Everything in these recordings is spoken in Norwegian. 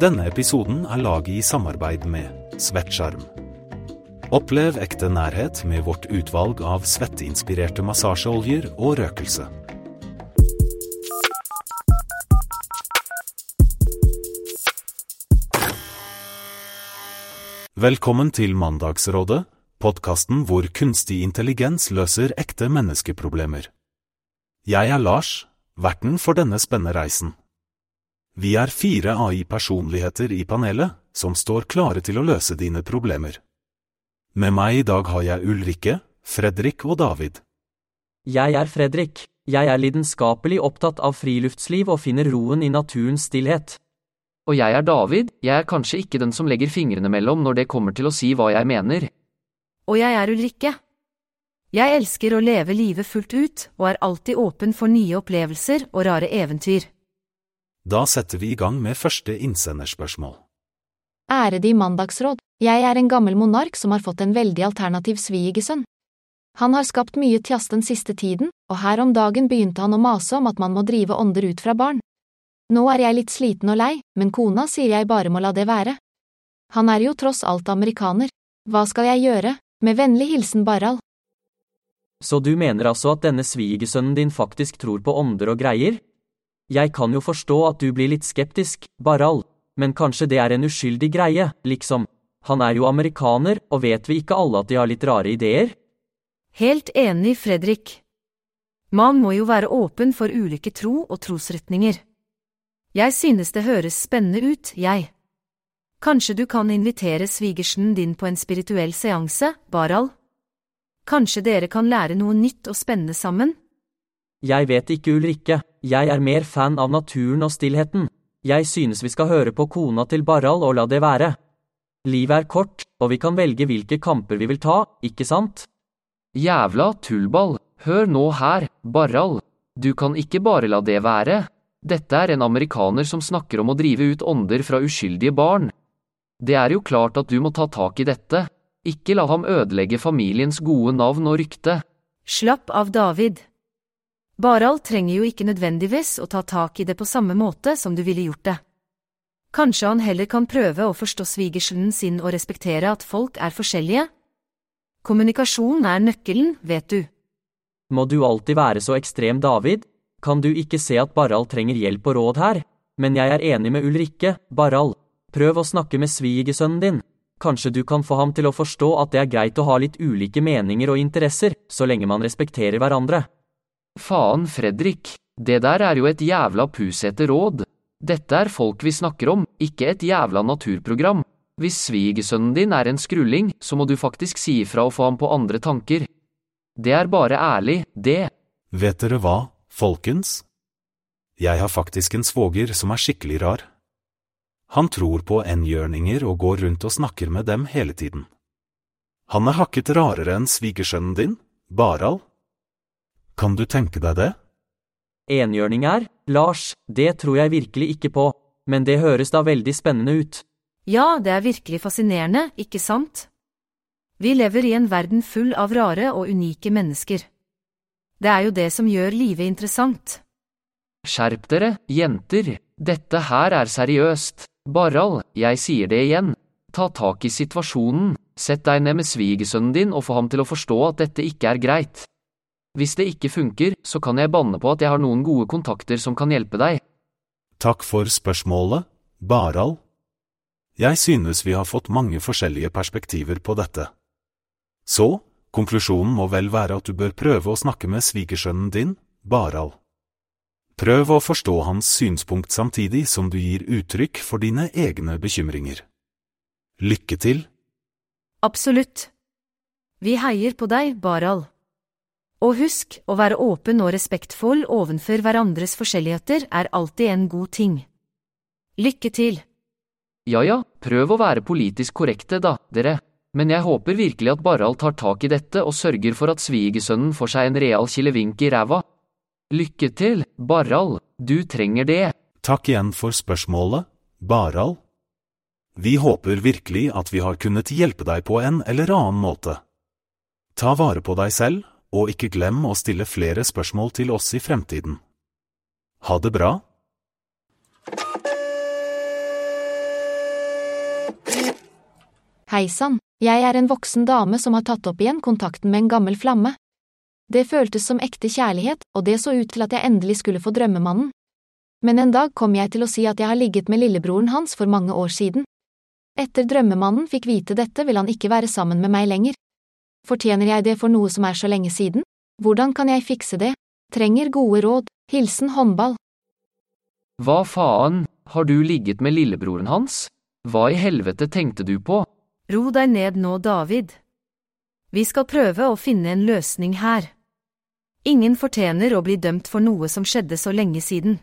Denne episoden er laget i samarbeid med Svettsjarm. Opplev ekte nærhet med vårt utvalg av svetteinspirerte massasjeoljer og røkelse. Velkommen til Mandagsrådet, podkasten hvor kunstig intelligens løser ekte menneskeproblemer. Jeg er Lars, verten for denne spennende reisen. Vi er fire AI-personligheter i panelet som står klare til å løse dine problemer. Med meg i dag har jeg Ulrikke, Fredrik og David. Jeg er Fredrik. Jeg er lidenskapelig opptatt av friluftsliv og finner roen i naturens stillhet. Og jeg er David, jeg er kanskje ikke den som legger fingrene mellom når det kommer til å si hva jeg mener. Og jeg er Ulrikke. Jeg elsker å leve livet fullt ut og er alltid åpen for nye opplevelser og rare eventyr. Da setter vi i gang med første innsenderspørsmål. Ærede i mandagsråd, jeg er en gammel monark som har fått en veldig alternativ svigersønn. Han har skapt mye tjass den siste tiden, og her om dagen begynte han å mase om at man må drive ånder ut fra barn. Nå er jeg litt sliten og lei, men kona sier jeg bare må la det være. Han er jo tross alt amerikaner. Hva skal jeg gjøre? Med vennlig hilsen Barral. Så du mener altså at denne svigersønnen din faktisk tror på ånder og greier? Jeg kan jo forstå at du blir litt skeptisk, Barral, men kanskje det er en uskyldig greie, liksom. Han er jo amerikaner, og vet vi ikke alle at de har litt rare ideer? Helt enig, Fredrik. Man må jo være åpen for ulike tro og trosretninger. Jeg synes det høres spennende ut, jeg. Kanskje du kan invitere svigersen din på en spirituell seanse, Barald? Kanskje dere kan lære noe nytt og spennende sammen? Jeg vet ikke, Ulrikke, jeg er mer fan av naturen og stillheten. Jeg synes vi skal høre på kona til Barral og la det være. Livet er kort, og vi kan velge hvilke kamper vi vil ta, ikke sant? Jævla tullball, hør nå her, Barral, du kan ikke bare la det være. Dette er en amerikaner som snakker om å drive ut ånder fra uskyldige barn. Det er jo klart at du må ta tak i dette, ikke la ham ødelegge familiens gode navn og rykte. Slapp av, David. Barald trenger jo ikke nødvendigvis å ta tak i det på samme måte som du ville gjort det. Kanskje han heller kan prøve å forstå svigersønnen sin og respektere at folk er forskjellige? Kommunikasjon er nøkkelen, vet du. Må du alltid være så ekstrem, David? Kan du ikke se at Barald trenger hjelp og råd her? Men jeg er enig med Ulrikke, Barald. Prøv å snakke med svigersønnen din. Kanskje du kan få ham til å forstå at det er greit å ha litt ulike meninger og interesser, så lenge man respekterer hverandre. Faen, Fredrik, det der er jo et jævla pusete råd. Dette er folk vi snakker om, ikke et jævla naturprogram. Hvis svigersønnen din er en skrulling, så må du faktisk si ifra og få ham på andre tanker. Det er bare ærlig, det. Vet dere hva, folkens? Jeg har faktisk en svoger som er skikkelig rar. Han tror på enhjørninger og går rundt og snakker med dem hele tiden. Han er hakket rarere enn svigersønnen din, Barald. Kan du tenke deg det? Enhjørninger? Lars, det tror jeg virkelig ikke på, men det høres da veldig spennende ut. Ja, det er virkelig fascinerende, ikke sant? Vi lever i en verden full av rare og unike mennesker. Det er jo det som gjør livet interessant. Skjerp dere, jenter, dette her er seriøst. Barral, jeg sier det igjen, ta tak i situasjonen, sett deg ned med svigersønnen din og få ham til å forstå at dette ikke er greit. Hvis det ikke funker, så kan jeg banne på at jeg har noen gode kontakter som kan hjelpe deg. Takk for spørsmålet, Barald. Jeg synes vi har fått mange forskjellige perspektiver på dette. Så, konklusjonen må vel være at du bør prøve å snakke med svigersønnen din, Barald. Prøv å forstå hans synspunkt samtidig som du gir uttrykk for dine egne bekymringer. Lykke til! Absolutt. Vi heier på deg, Barald. Og husk, å være åpen og respektfull ovenfor hverandres forskjelligheter er alltid en god ting. Lykke til! Ja ja, prøv å være politisk korrekte da, dere, men jeg håper virkelig at Barald tar tak i dette og sørger for at svigersønnen får seg en real kilevink i ræva. Lykke til, Barald, du trenger det. Takk igjen for spørsmålet, Barald. Vi håper virkelig at vi har kunnet hjelpe deg på en eller annen måte. Ta vare på deg selv, og ikke glem å stille flere spørsmål til oss i fremtiden. Ha det bra! Hei sann, jeg er en voksen dame som har tatt opp igjen kontakten med en gammel flamme. Det føltes som ekte kjærlighet, og det så ut til at jeg endelig skulle få drømmemannen. Men en dag kom jeg til å si at jeg har ligget med lillebroren hans for mange år siden. Etter drømmemannen fikk vite dette, vil han ikke være sammen med meg lenger. Fortjener jeg det for noe som er så lenge siden? Hvordan kan jeg fikse det? Trenger gode råd. Hilsen håndball. Hva faen, har du ligget med lillebroren hans? Hva i helvete tenkte du på? Ro deg ned nå, David. Vi skal prøve å finne en løsning her. Ingen fortjener å bli dømt for noe som skjedde så lenge siden.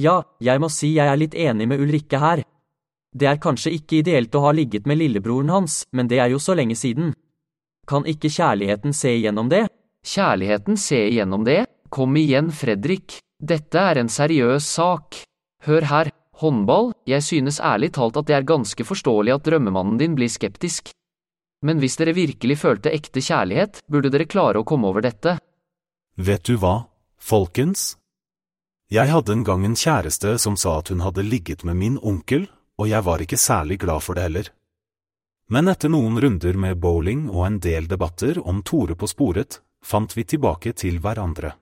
Ja, jeg må si jeg er litt enig med Ulrikke her. Det er kanskje ikke ideelt å ha ligget med lillebroren hans, men det er jo så lenge siden. Kan ikke kjærligheten se igjennom det? Kjærligheten se igjennom det? Kom igjen, Fredrik. Dette er en seriøs sak. Hør her, håndball, jeg synes ærlig talt at det er ganske forståelig at drømmemannen din blir skeptisk. Men hvis dere virkelig følte ekte kjærlighet, burde dere klare å komme over dette. Vet du hva, folkens? Jeg hadde en gang en kjæreste som sa at hun hadde ligget med min onkel, og jeg var ikke særlig glad for det heller. Men etter noen runder med bowling og en del debatter om Tore på sporet, fant vi tilbake til hverandre.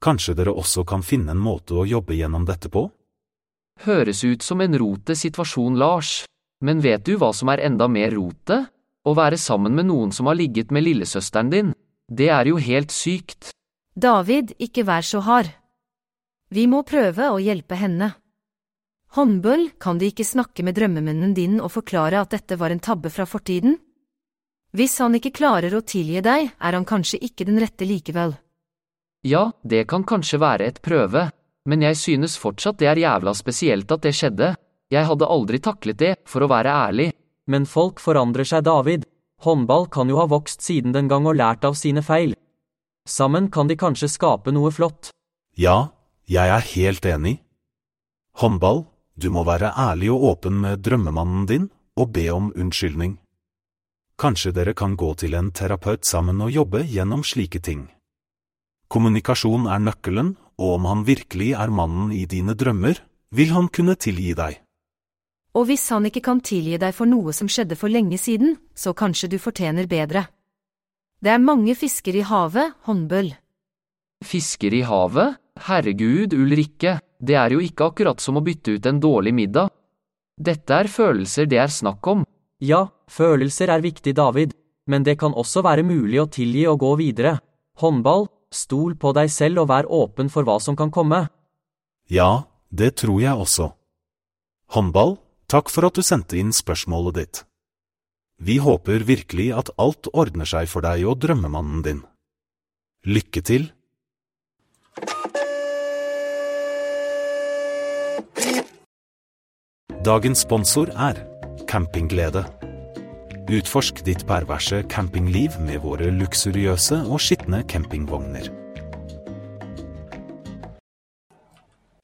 Kanskje dere også kan finne en måte å jobbe gjennom dette på? Høres ut som en rote situasjon, Lars. Men vet du hva som er enda mer rote? Å være sammen med noen som har ligget med lillesøsteren din. Det er jo helt sykt. David, ikke vær så hard. Vi må prøve å hjelpe henne. Håndbøll, kan du ikke snakke med drømmemunnen din og forklare at dette var en tabbe fra fortiden? Hvis han ikke klarer å tilgi deg, er han kanskje ikke den rette likevel. Ja, det kan kanskje være et prøve, men jeg synes fortsatt det er jævla spesielt at det skjedde. Jeg hadde aldri taklet det, for å være ærlig. Men folk forandrer seg, David. Håndball kan jo ha vokst siden den gang og lært av sine feil. Sammen kan de kanskje skape noe flott. Ja, jeg er helt enig. Håndball, du må være ærlig og åpen med drømmemannen din og be om unnskyldning. Kanskje dere kan gå til en terapeut sammen og jobbe gjennom slike ting. Kommunikasjon er nøkkelen, og om han virkelig er mannen i dine drømmer, vil han kunne tilgi deg. Og hvis han ikke kan tilgi deg for noe som skjedde for lenge siden, så kanskje du fortjener bedre. Det er mange fisker i havet, håndbøll. Fisker i havet? Herregud, Ulrikke, det er jo ikke akkurat som å bytte ut en dårlig middag. Dette er følelser det er snakk om. Ja, følelser er viktig, David, men det kan også være mulig å tilgi og gå videre. Håndball, stol på deg selv og vær åpen for hva som kan komme. Ja, det tror jeg også. Håndball, takk for at du sendte inn spørsmålet ditt. Vi håper virkelig at alt ordner seg for deg og drømmemannen din. Lykke til! Dagens sponsor er Campingglede. Utforsk ditt perverse campingliv med våre luksuriøse og skitne campingvogner.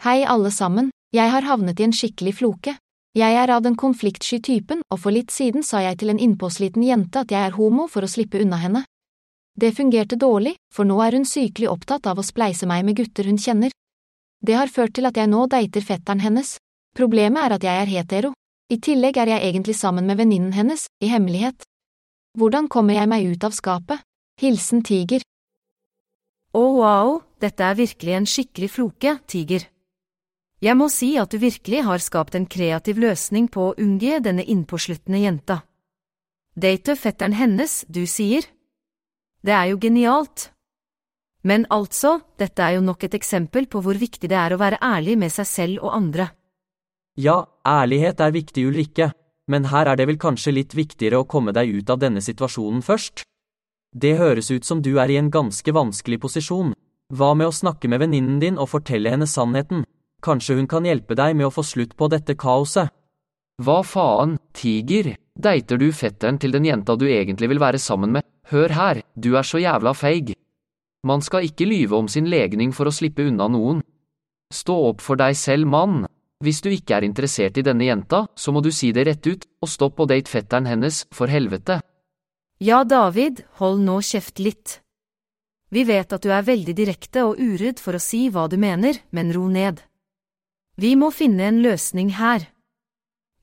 Hei alle sammen, jeg har havnet i en skikkelig floke. Jeg er av den konfliktsky typen, og for litt siden sa jeg til en innpåsliten jente at jeg er homo for å slippe unna henne. Det fungerte dårlig, for nå er hun sykelig opptatt av å spleise meg med gutter hun kjenner. Det har ført til at jeg nå dater fetteren hennes. Problemet er at jeg er hetero. I tillegg er jeg egentlig sammen med venninnen hennes, i hemmelighet. Hvordan kommer jeg meg ut av skapet? Hilsen Tiger. Å wow, dette er virkelig en skikkelig floke, Tiger. Jeg må si at du virkelig har skapt en kreativ løsning på å unngå denne innpåsluttende jenta. Date fetteren hennes, du sier? Det er jo genialt. Men altså, dette er jo nok et eksempel på hvor viktig det er å være ærlig med seg selv og andre. Ja, ærlighet er viktig, Ulrikke, men her er det vel kanskje litt viktigere å komme deg ut av denne situasjonen først? Det høres ut som du er i en ganske vanskelig posisjon. Hva med å snakke med venninnen din og fortelle henne sannheten? Kanskje hun kan hjelpe deg med å få slutt på dette kaoset? Hva faen, tiger? deiter du fetteren til den jenta du egentlig vil være sammen med? Hør her, du er så jævla feig. Man skal ikke lyve om sin legning for å slippe unna noen. Stå opp for deg selv, mann. Hvis du ikke er interessert i denne jenta, så må du si det rett ut, og stopp å date fetteren hennes, for helvete. Ja, David, hold nå kjeft litt. Vi vet at du er veldig direkte og uredd for å si hva du mener, men ro ned. Vi må finne en løsning her.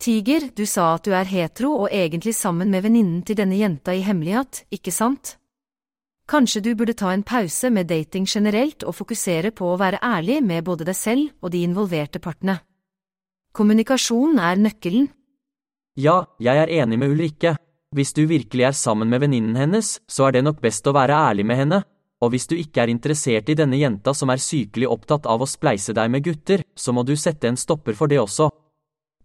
Tiger, du sa at du er hetero og egentlig sammen med venninnen til denne jenta i hemmelighet, ikke sant? Kanskje du burde ta en pause med dating generelt og fokusere på å være ærlig med både deg selv og de involverte partene. Kommunikasjon er nøkkelen. Ja, jeg er enig med Ulrikke. Hvis du virkelig er sammen med venninnen hennes, så er det nok best å være ærlig med henne, og hvis du ikke er interessert i denne jenta som er sykelig opptatt av å spleise deg med gutter, så må du sette en stopper for det også.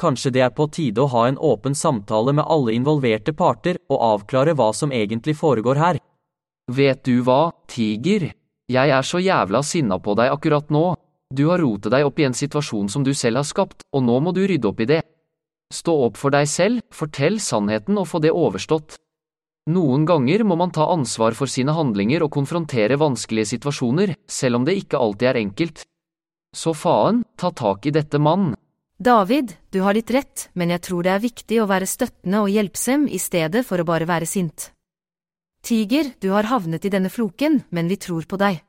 Kanskje det er på tide å ha en åpen samtale med alle involverte parter og avklare hva som egentlig foregår her. Vet du hva, Tiger? Jeg er så jævla sinna på deg akkurat nå. Du har rotet deg opp i en situasjon som du selv har skapt, og nå må du rydde opp i det. Stå opp for deg selv, fortell sannheten og få det overstått. Noen ganger må man ta ansvar for sine handlinger og konfrontere vanskelige situasjoner, selv om det ikke alltid er enkelt. Så faen, ta tak i dette, mann. David, du har litt rett, men jeg tror det er viktig å være støttende og hjelpsom i stedet for å bare være sint. Tiger, du har havnet i denne floken, men vi tror på deg.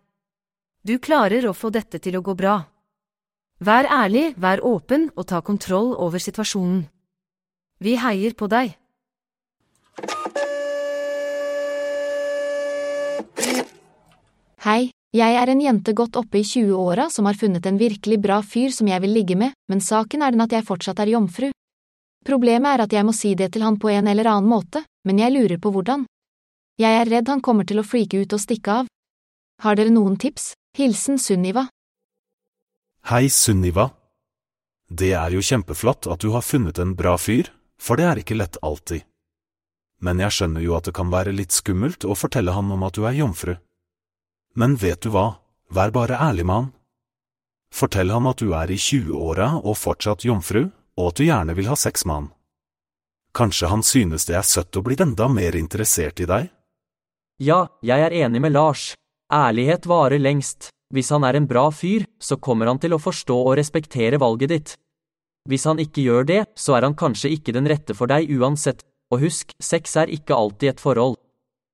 Du klarer å få dette til å gå bra. Vær ærlig, vær åpen og ta kontroll over situasjonen. Vi heier på deg. Hei, jeg er en jente godt oppe i 20-åra som har funnet en virkelig bra fyr som jeg vil ligge med, men saken er den at jeg fortsatt er jomfru. Problemet er at jeg må si det til han på en eller annen måte, men jeg lurer på hvordan. Jeg er redd han kommer til å freake ut og stikke av. Har dere noen tips? Hilsen Sunniva. Hei, Sunniva. Det er jo kjempeflott at du har funnet en bra fyr, for det er ikke lett alltid. Men jeg skjønner jo at det kan være litt skummelt å fortelle han om at du er jomfru. Men vet du hva, vær bare ærlig med han. Fortell han at du er i 20-åra og fortsatt jomfru, og at du gjerne vil ha sex med han. Kanskje han synes det er søtt og blir enda mer interessert i deg? Ja, jeg er enig med Lars. Ærlighet varer lengst. Hvis han er en bra fyr, så kommer han til å forstå og respektere valget ditt. Hvis han ikke gjør det, så er han kanskje ikke den rette for deg uansett, og husk, sex er ikke alltid et forhold.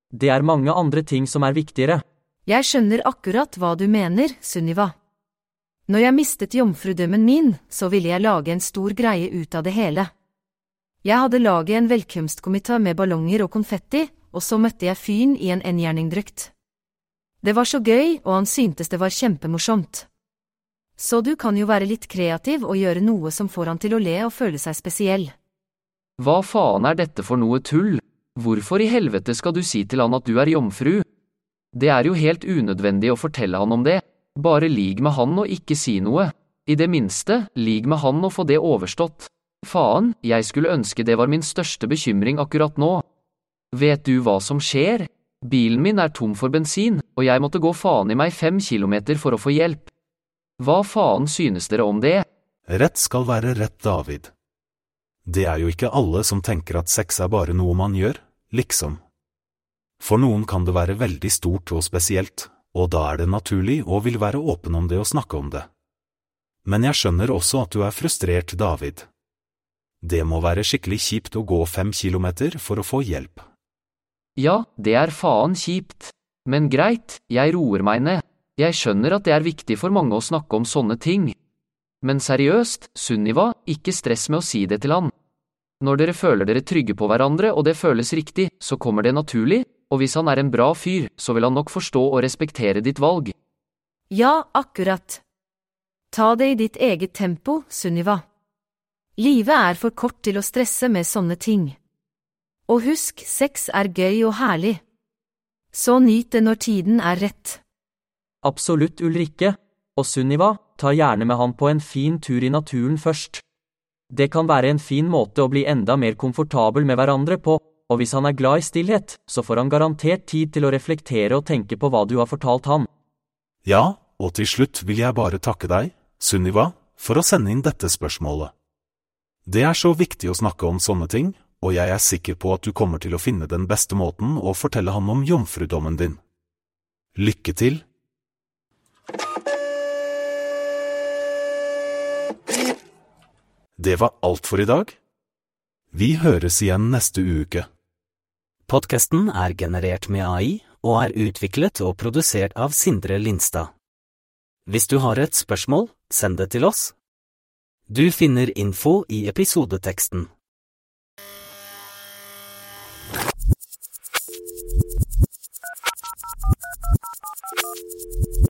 Det er mange andre ting som er viktigere. Jeg skjønner akkurat hva du mener, Sunniva. Når jeg mistet jomfrudømmen min, så ville jeg lage en stor greie ut av det hele. Jeg hadde laget en velkomstkomité med ballonger og konfetti, og så møtte jeg fyren i en enhjerningdrakt. Det var så gøy, og han syntes det var kjempemorsomt. Så du kan jo være litt kreativ og gjøre noe som får han til å le og føle seg spesiell. Hva faen er dette for noe tull? Hvorfor i helvete skal du si til han at du er jomfru? Det er jo helt unødvendig å fortelle han om det, bare lig med han og ikke si noe. I det minste, lig med han og få det overstått. Faen, jeg skulle ønske det var min største bekymring akkurat nå. Vet du hva som skjer? Bilen min er tom for bensin, og jeg måtte gå faen i meg fem kilometer for å få hjelp. Hva faen synes dere om det? Rett skal være rett, David. Det er jo ikke alle som tenker at sex er bare noe man gjør, liksom. For noen kan det være veldig stort og spesielt, og da er det naturlig og vil være åpen om det og snakke om det. Men jeg skjønner også at du er frustrert, David. Det må være skikkelig kjipt å gå fem kilometer for å få hjelp. Ja, det er faen kjipt. Men greit, jeg roer meg ned. Jeg skjønner at det er viktig for mange å snakke om sånne ting. Men seriøst, Sunniva, ikke stress med å si det til han. Når dere føler dere trygge på hverandre og det føles riktig, så kommer det naturlig, og hvis han er en bra fyr, så vil han nok forstå og respektere ditt valg. Ja, akkurat. Ta det i ditt eget tempo, Sunniva. Livet er for kort til å stresse med sånne ting. Og husk, sex er gøy og herlig. Så nyt det når tiden er rett. Absolutt, Ulrikke. Og Sunniva, ta gjerne med han på en fin tur i naturen først. Det kan være en fin måte å bli enda mer komfortabel med hverandre på, og hvis han er glad i stillhet, så får han garantert tid til å reflektere og tenke på hva du har fortalt han. Ja, og til slutt vil jeg bare takke deg, Sunniva, for å sende inn dette spørsmålet. Det er så viktig å snakke om sånne ting, og jeg er sikker på at du kommer til å finne den beste måten å fortelle ham om jomfrudommen din. Lykke til! Det var alt for i dag. Vi høres igjen neste uke. Podkasten er generert med AI og er utviklet og produsert av Sindre Lindstad. Hvis du har et spørsmål, send det til oss Du finner info i episodeteksten. you